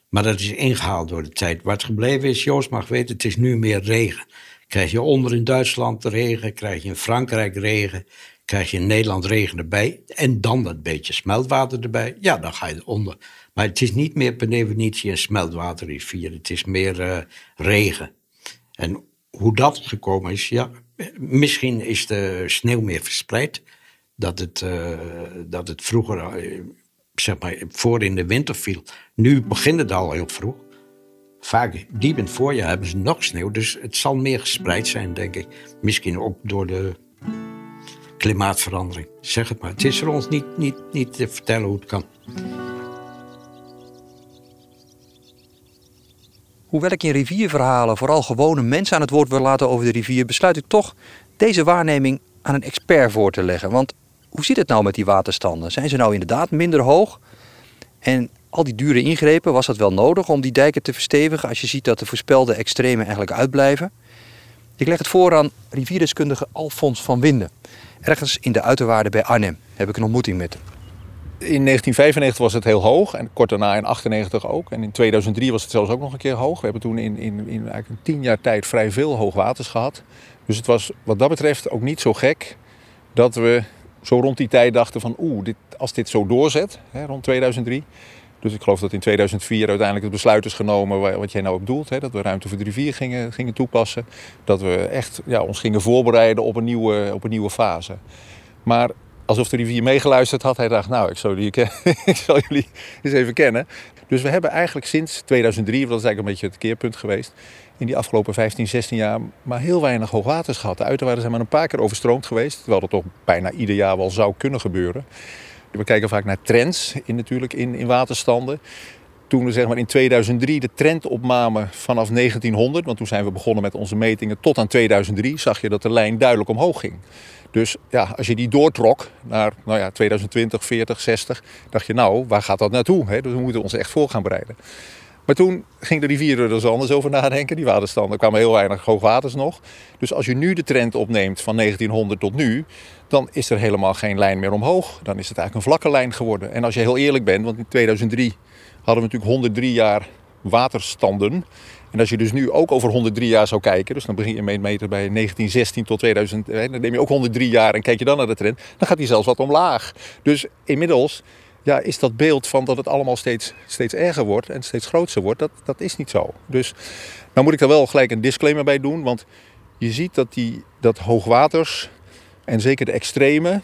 Maar dat is ingehaald door de tijd. Wat gebleven is, Joost mag weten, het is nu meer regen. Krijg je onder in Duitsland regen, krijg je in Frankrijk regen, krijg je in Nederland regen erbij. En dan dat beetje smeltwater erbij. Ja, dan ga je onder. Maar het is niet meer per definitie een smeltwaterrivier. Het is meer eh, regen. En hoe dat gekomen is, ja, misschien is de sneeuw meer verspreid. Dat het, eh, dat het vroeger, eh, zeg maar, voor in de winter viel. Nu begint het al heel vroeg. Vaak diep in het voorjaar hebben ze nog sneeuw, dus het zal meer gespreid zijn, denk ik. Misschien ook door de klimaatverandering. Zeg het maar. Het is voor ons niet, niet, niet te vertellen hoe het kan. Hoewel ik in rivierverhalen vooral gewone mensen aan het woord wil laten over de rivier, besluit ik toch deze waarneming aan een expert voor te leggen. Want hoe zit het nou met die waterstanden? Zijn ze nou inderdaad minder hoog? En al die dure ingrepen, was dat wel nodig om die dijken te verstevigen als je ziet dat de voorspelde extremen eigenlijk uitblijven? Ik leg het voor aan rivierdeskundige Alfons van Winden. Ergens in de uiterwaarden bij Arnhem heb ik een ontmoeting met hem. In 1995 was het heel hoog en kort daarna in 98 ook. En in 2003 was het zelfs ook nog een keer hoog. We hebben toen in, in, in eigenlijk een tien jaar tijd vrij veel hoogwaters gehad. Dus het was wat dat betreft ook niet zo gek dat we zo rond die tijd dachten van oeh, dit, als dit zo doorzet, hè, rond 2003. Dus ik geloof dat in 2004 uiteindelijk het besluit is genomen wa- wat jij nou bedoelt. Hè, dat we ruimte voor de rivier gingen, gingen toepassen. Dat we echt ja, ons gingen voorbereiden op een nieuwe, op een nieuwe fase. Maar alsof de rivier meegeluisterd had. Hij dacht, nou, ik zal, jullie, ik zal jullie eens even kennen. Dus we hebben eigenlijk sinds 2003, dat is eigenlijk een beetje het keerpunt geweest... in die afgelopen 15, 16 jaar maar heel weinig hoogwaters gehad. De uiterwaarden zijn maar een paar keer overstroomd geweest... terwijl dat toch bijna ieder jaar wel zou kunnen gebeuren. We kijken vaak naar trends in, natuurlijk, in, in waterstanden. Toen we zeg maar, in 2003 de trend opnamen vanaf 1900... want toen zijn we begonnen met onze metingen tot aan 2003... zag je dat de lijn duidelijk omhoog ging. Dus ja, als je die doortrok naar nou ja, 2020, 40, 60, dacht je nou, waar gaat dat naartoe? Hè? Dus we moeten ons echt voor gaan bereiden. Maar toen ging de rivier er dus anders over nadenken. Die waterstanden kwamen heel weinig hoogwaters nog. Dus als je nu de trend opneemt van 1900 tot nu, dan is er helemaal geen lijn meer omhoog. Dan is het eigenlijk een vlakke lijn geworden. En als je heel eerlijk bent, want in 2003 hadden we natuurlijk 103 jaar waterstanden. En als je dus nu ook over 103 jaar zou kijken, dus dan begin je mee meten bij 1916 tot 2000, hè, dan neem je ook 103 jaar en kijk je dan naar de trend, dan gaat die zelfs wat omlaag. Dus inmiddels ja, is dat beeld van dat het allemaal steeds, steeds erger wordt en steeds groter wordt, dat, dat is niet zo. Dus nou moet ik daar wel gelijk een disclaimer bij doen, want je ziet dat, die, dat hoogwaters en zeker de extreme,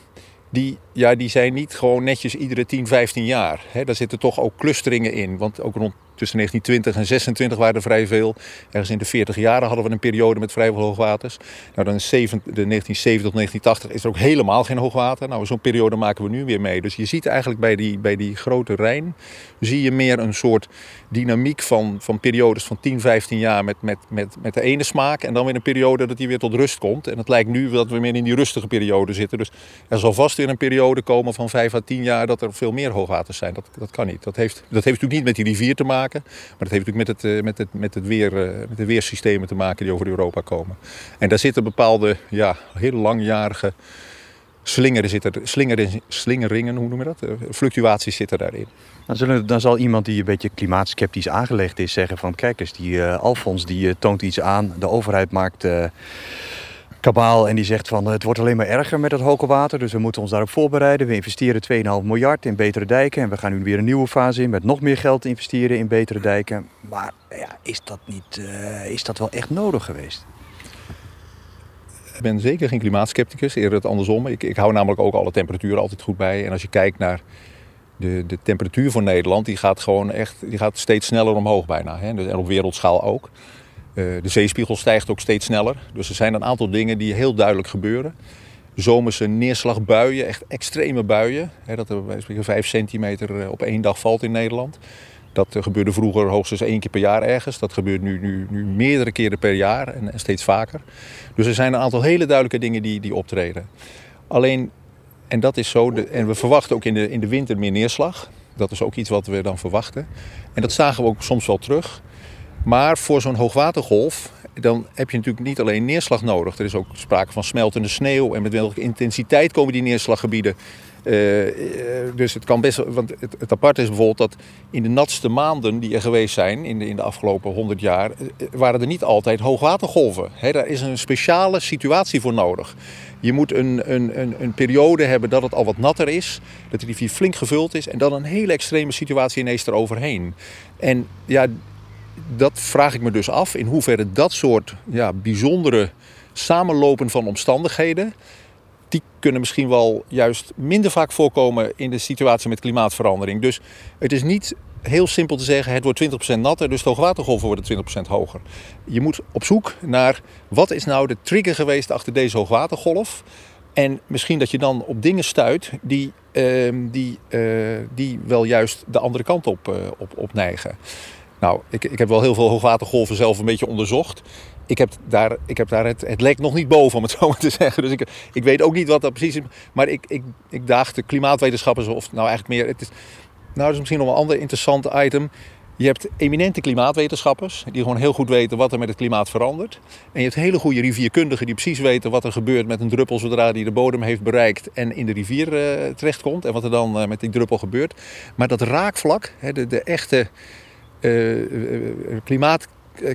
die, ja, die zijn niet gewoon netjes iedere 10, 15 jaar. Daar zitten toch ook clusteringen in. Want ook rond tussen 1920 en 26 waren er vrij veel. Ergens in de 40 jaren hadden we een periode met vrij veel hoogwaters. Nou, dan is 7 de 1970 tot 1980 is er ook helemaal geen hoogwater. Nou, zo'n periode maken we nu weer mee. Dus je ziet eigenlijk bij die, bij die grote Rijn... zie je meer een soort dynamiek van, van periodes van 10, 15 jaar met, met, met, met de ene smaak. En dan weer een periode dat die weer tot rust komt. En het lijkt nu dat we meer in die rustige periode zitten. Dus er zal vast weer een periode komen van 5 à 10 jaar dat er veel meer hoogwaters zijn. Dat, dat kan niet. Dat heeft, dat heeft natuurlijk niet met die rivier te maken. Maar dat heeft natuurlijk met, het, met, het, met, het weer, met de weersystemen te maken die over Europa komen. En daar zitten bepaalde ja, heel langjarige slingeren zitten, slingeren, slingeringen, hoe noem je dat? Fluctuaties zitten daarin. Dan, zullen, dan zal iemand die een beetje klimaatsceptisch aangelegd is zeggen van... kijk eens, die uh, Alfons die uh, toont iets aan. De overheid maakt kabaal en die zegt van... het wordt alleen maar erger met het hoge water, dus we moeten ons daarop voorbereiden. We investeren 2,5 miljard in betere dijken... en we gaan nu weer een nieuwe fase in met nog meer geld investeren in betere dijken. Maar ja, is dat, niet, is dat wel echt nodig geweest? Ik ben zeker geen klimaatskepticus, eerder het andersom. Ik, ik hou namelijk ook alle temperaturen altijd goed bij. En als je kijkt naar de, de temperatuur van Nederland, die gaat gewoon echt die gaat steeds sneller omhoog bijna. Hè? Dus, en op wereldschaal ook. Uh, de zeespiegel stijgt ook steeds sneller. Dus er zijn een aantal dingen die heel duidelijk gebeuren. Zomerse neerslagbuien, echt extreme buien. Hè, dat er bij 5 centimeter eh, op één dag valt in Nederland. Dat gebeurde vroeger hoogstens één keer per jaar ergens. Dat gebeurt nu, nu, nu meerdere keren per jaar en, en, steeds vaker. Dus er zijn een aantal hele duidelijke dingen die, die optreden. Alleen, en dat is zo, en we verwachten ook in de, in de winter meer neerslag. Dat is ook iets wat we dan verwachten. En dat zagen we ook soms wel terug. Maar voor zo'n hoogwatergolf, dan heb je natuurlijk niet alleen neerslag nodig. Er is ook sprake van smeltende sneeuw. En met welke intensiteit komen die neerslaggebieden uh, dus het kan best. Want het, het aparte is bijvoorbeeld dat in de natste maanden die er geweest zijn in de, in de afgelopen 100 jaar, eh, waren er niet altijd hoogwatergolven. Daar is een speciale situatie voor nodig. Je moet een, een, een, een, periode hebben dat het al wat natter is, dat de rivier flink gevuld is en dan een hele extreme situatie ineens eroverheen. En ja, dat vraag ik me dus af in hoeverre dat soort ja, bijzondere samenlopen van omstandigheden die kunnen misschien wel juist minder vaak voorkomen in de situatie met klimaatverandering. Dus het is niet heel simpel te zeggen, het wordt 20% natter, dus de hoogwatergolven worden 20% hoger. Je moet op zoek naar wat is nou de trigger geweest achter deze hoogwatergolf. En misschien dat je dan op dingen stuit die, uh, die, uh, die wel juist de andere kant op, uh, op, op neigen. Nou, ik, ik heb wel heel veel hoogwatergolven zelf een beetje onderzocht ik heb daar, ik heb daar het, het lek nog niet boven, om het zo maar te zeggen. Dus ik, ik weet ook niet wat dat precies is. Maar ik, ik, ik daag de klimaatwetenschappers, of nou eigenlijk meer... Het is, nou, dat is misschien nog een ander interessant item. Je hebt eminente klimaatwetenschappers, die gewoon heel goed weten wat er met het klimaat verandert. En je hebt hele goede rivierkundigen die precies weten wat er gebeurt met een druppel zodra die de bodem heeft bereikt en in de rivier uh, terechtkomt. En wat er dan uh, met die druppel gebeurt. Maar dat raakvlak, hè, de, de echte uh, klimaat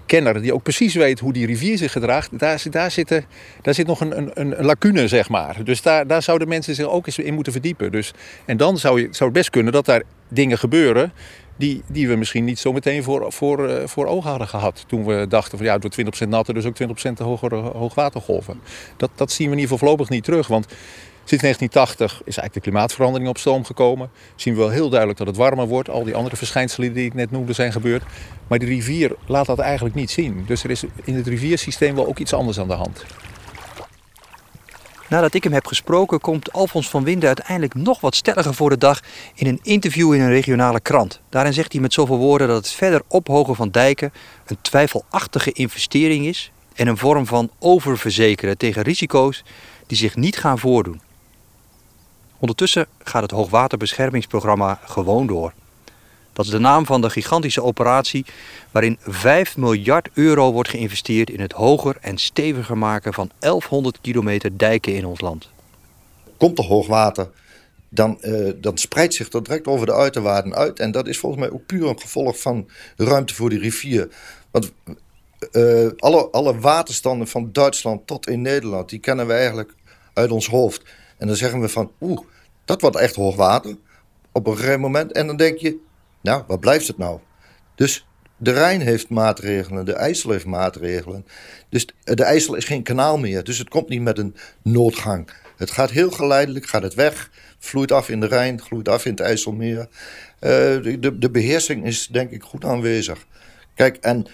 kenner die ook precies weet hoe die rivier zich gedraagt, daar, daar, zit, daar zit nog een, een, een lacune, zeg maar. Dus daar, daar zouden mensen zich ook eens in moeten verdiepen. Dus, en dan zou, je, zou het best kunnen dat daar dingen gebeuren die, die we misschien niet zo meteen voor, voor, voor ogen hadden gehad. Toen we dachten van ja, wordt 20% natter, dus ook 20% hogere hoogwatergolven. Dat, dat zien we in ieder geval voorlopig niet terug. Want Sinds 1980 is eigenlijk de klimaatverandering op stoom gekomen. Zien we wel heel duidelijk dat het warmer wordt. Al die andere verschijnselen die ik net noemde zijn gebeurd. Maar die rivier laat dat eigenlijk niet zien. Dus er is in het riviersysteem wel ook iets anders aan de hand. Nadat ik hem heb gesproken, komt Alfons van Winden uiteindelijk nog wat stelliger voor de dag in een interview in een regionale krant. Daarin zegt hij met zoveel woorden dat het verder ophogen van dijken een twijfelachtige investering is en een vorm van oververzekeren tegen risico's die zich niet gaan voordoen. Ondertussen gaat het hoogwaterbeschermingsprogramma gewoon door. Dat is de naam van de gigantische operatie waarin 5 miljard euro wordt geïnvesteerd in het hoger en steviger maken van 1100 kilometer dijken in ons land. Komt er hoogwater, dan, uh, dan spreidt zich dat direct over de uiterwaarden uit. En dat is volgens mij ook puur een gevolg van ruimte voor die rivier. Want uh, alle, alle waterstanden van Duitsland tot in Nederland, die kennen we eigenlijk uit ons hoofd. En dan zeggen we van, oeh, dat wordt echt hoogwater op een gegeven moment. En dan denk je, nou, wat blijft het nou? Dus de Rijn heeft maatregelen, de IJssel heeft maatregelen. Dus de IJssel is geen kanaal meer, dus het komt niet met een noodgang. Het gaat heel geleidelijk, gaat het weg, vloeit af in de Rijn, vloeit af in het IJsselmeer. Uh, de, de beheersing is denk ik goed aanwezig. Kijk, en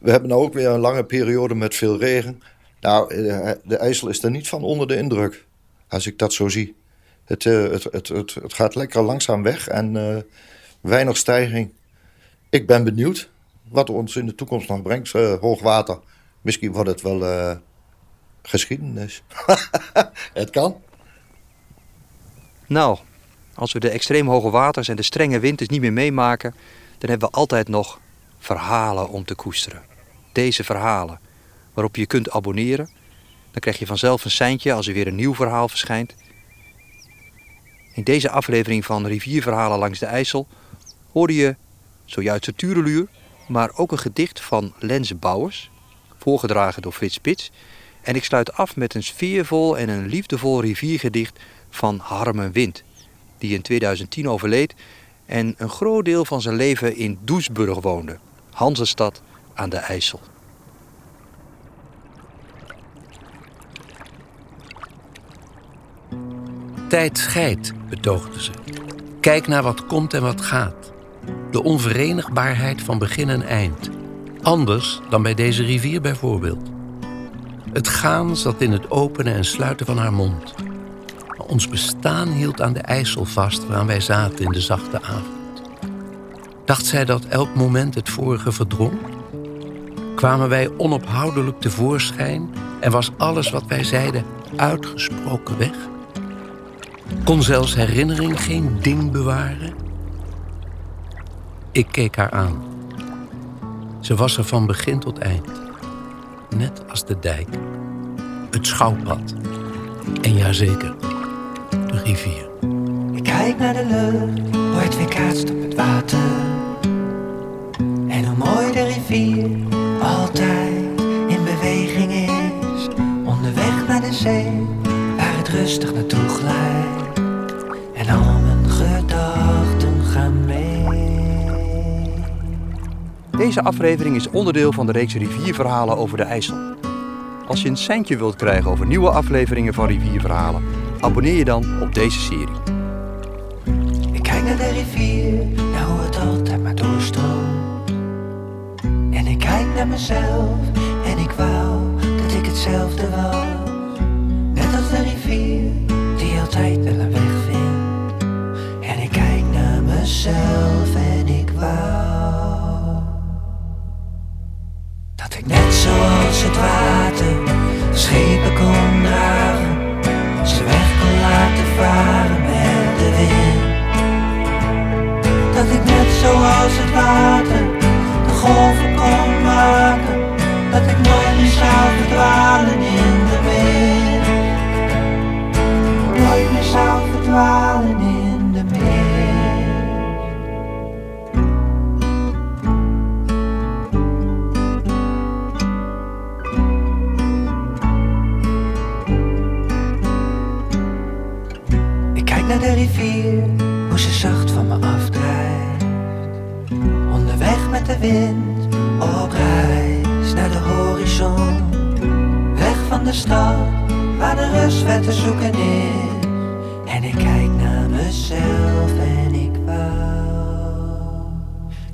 we hebben nou ook weer een lange periode met veel regen. Nou, eh, de IJssel is er niet van onder de indruk, als ik dat zo zie. Het, uh, het, het, het, het, gaat lekker langzaam weg en uh, weinig stijging. Ik ben benieuwd wat ons in de toekomst nog brengt. Uh, hoogwater, misschien wordt het wel geschiedenis. het kan. Nou, als we de extreem hoge waters en de strenge winters niet meer meemaken, dan hebben we altijd nog verhalen om te koesteren. Deze verhalen, waarop je je kunt abonneren. Dan krijg je vanzelf een seintje als er weer een nieuw verhaal verschijnt. In deze aflevering van Rivierverhalen langs de IJssel hoorde je zojuist de Tureluur, maar ook een gedicht van Lenze Bouwers, voorgedragen door Frits Spits. En ik sluit af met een sfeervol en een liefdevol riviergedicht van Harmen Wind, die in 2010 overleed en een groot deel van zijn leven in Doesburg woonde, Hansestad aan de IJssel. Tijd scheidt, betoogde ze. Kijk naar wat komt en wat gaat. De onverenigbaarheid van begin en eind. Anders dan bij deze rivier bijvoorbeeld. Het gaan zat in het openen en sluiten van haar mond. Maar ons bestaan hield aan de IJssel vast waaraan wij zaten in de zachte avond. Dacht zij dat elk moment het vorige verdrong? Kwamen wij onophoudelijk tevoorschijn en was alles wat wij zeiden uitgesproken weg? Kon zelfs herinnering geen ding bewaren? Ik keek haar aan. Ze was er van begin tot eind. Net als de dijk. Het schouwpad. En jazeker, de rivier. Ik kijk naar de lucht, wordt weerkaatst op het water. En hoe mooi de rivier altijd in beweging is. Onderweg naar de zee, rustig naartoe glijdt. En al mijn gedachten gaan mee. Deze aflevering is onderdeel van de reeks Rivierverhalen over de IJssel. Als je een centje wilt krijgen over nieuwe afleveringen van Rivierverhalen, abonneer je dan op deze serie. Ik kijk naar de rivier, naar hoe het altijd maar doorstroomt. En ik kijk naar mezelf en ik wou dat ik hetzelfde was. Die altijd wel een weg vindt. En ik kijk naar mezelf en ik wou dat ik net zoals het water schepen kon dragen. Ze weg kon laten varen met de wind. Dat ik net zoals het water de golven kon maken. Dat ik nooit meer zou verdwalen hoe ze zacht van me afdrijft. Onderweg met de wind, op reis naar de horizon. Weg van de stad, waar de rust ver te zoeken is. En ik kijk naar mezelf en ik wou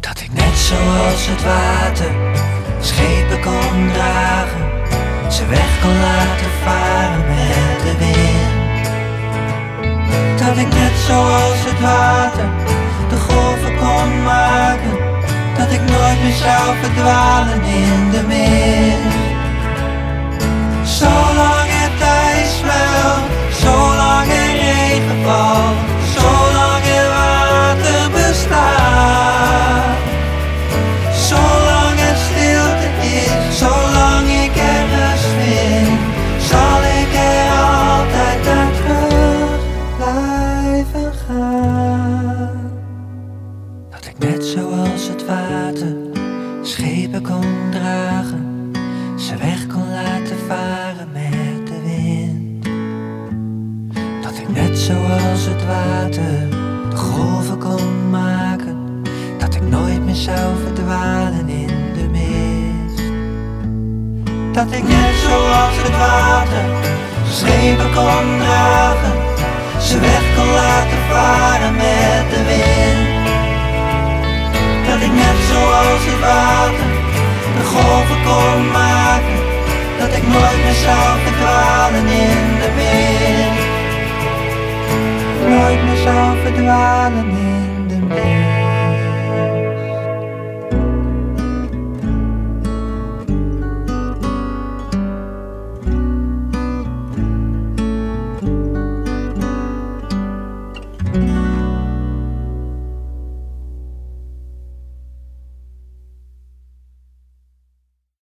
dat ik net zoals het water schepen kon dragen. Ze weg kon laten varen met de wind. Dat ik net zoals het water de golven kon maken. Dat ik nooit meer zou verdwalen in de mist. Water schepen kon dragen, ze weg kon laten varen met de wind. Dat ik net zoals het water de golven kon maken, dat ik nooit meer zou verdwalen in de wind. Nooit meer zou verdwalen in.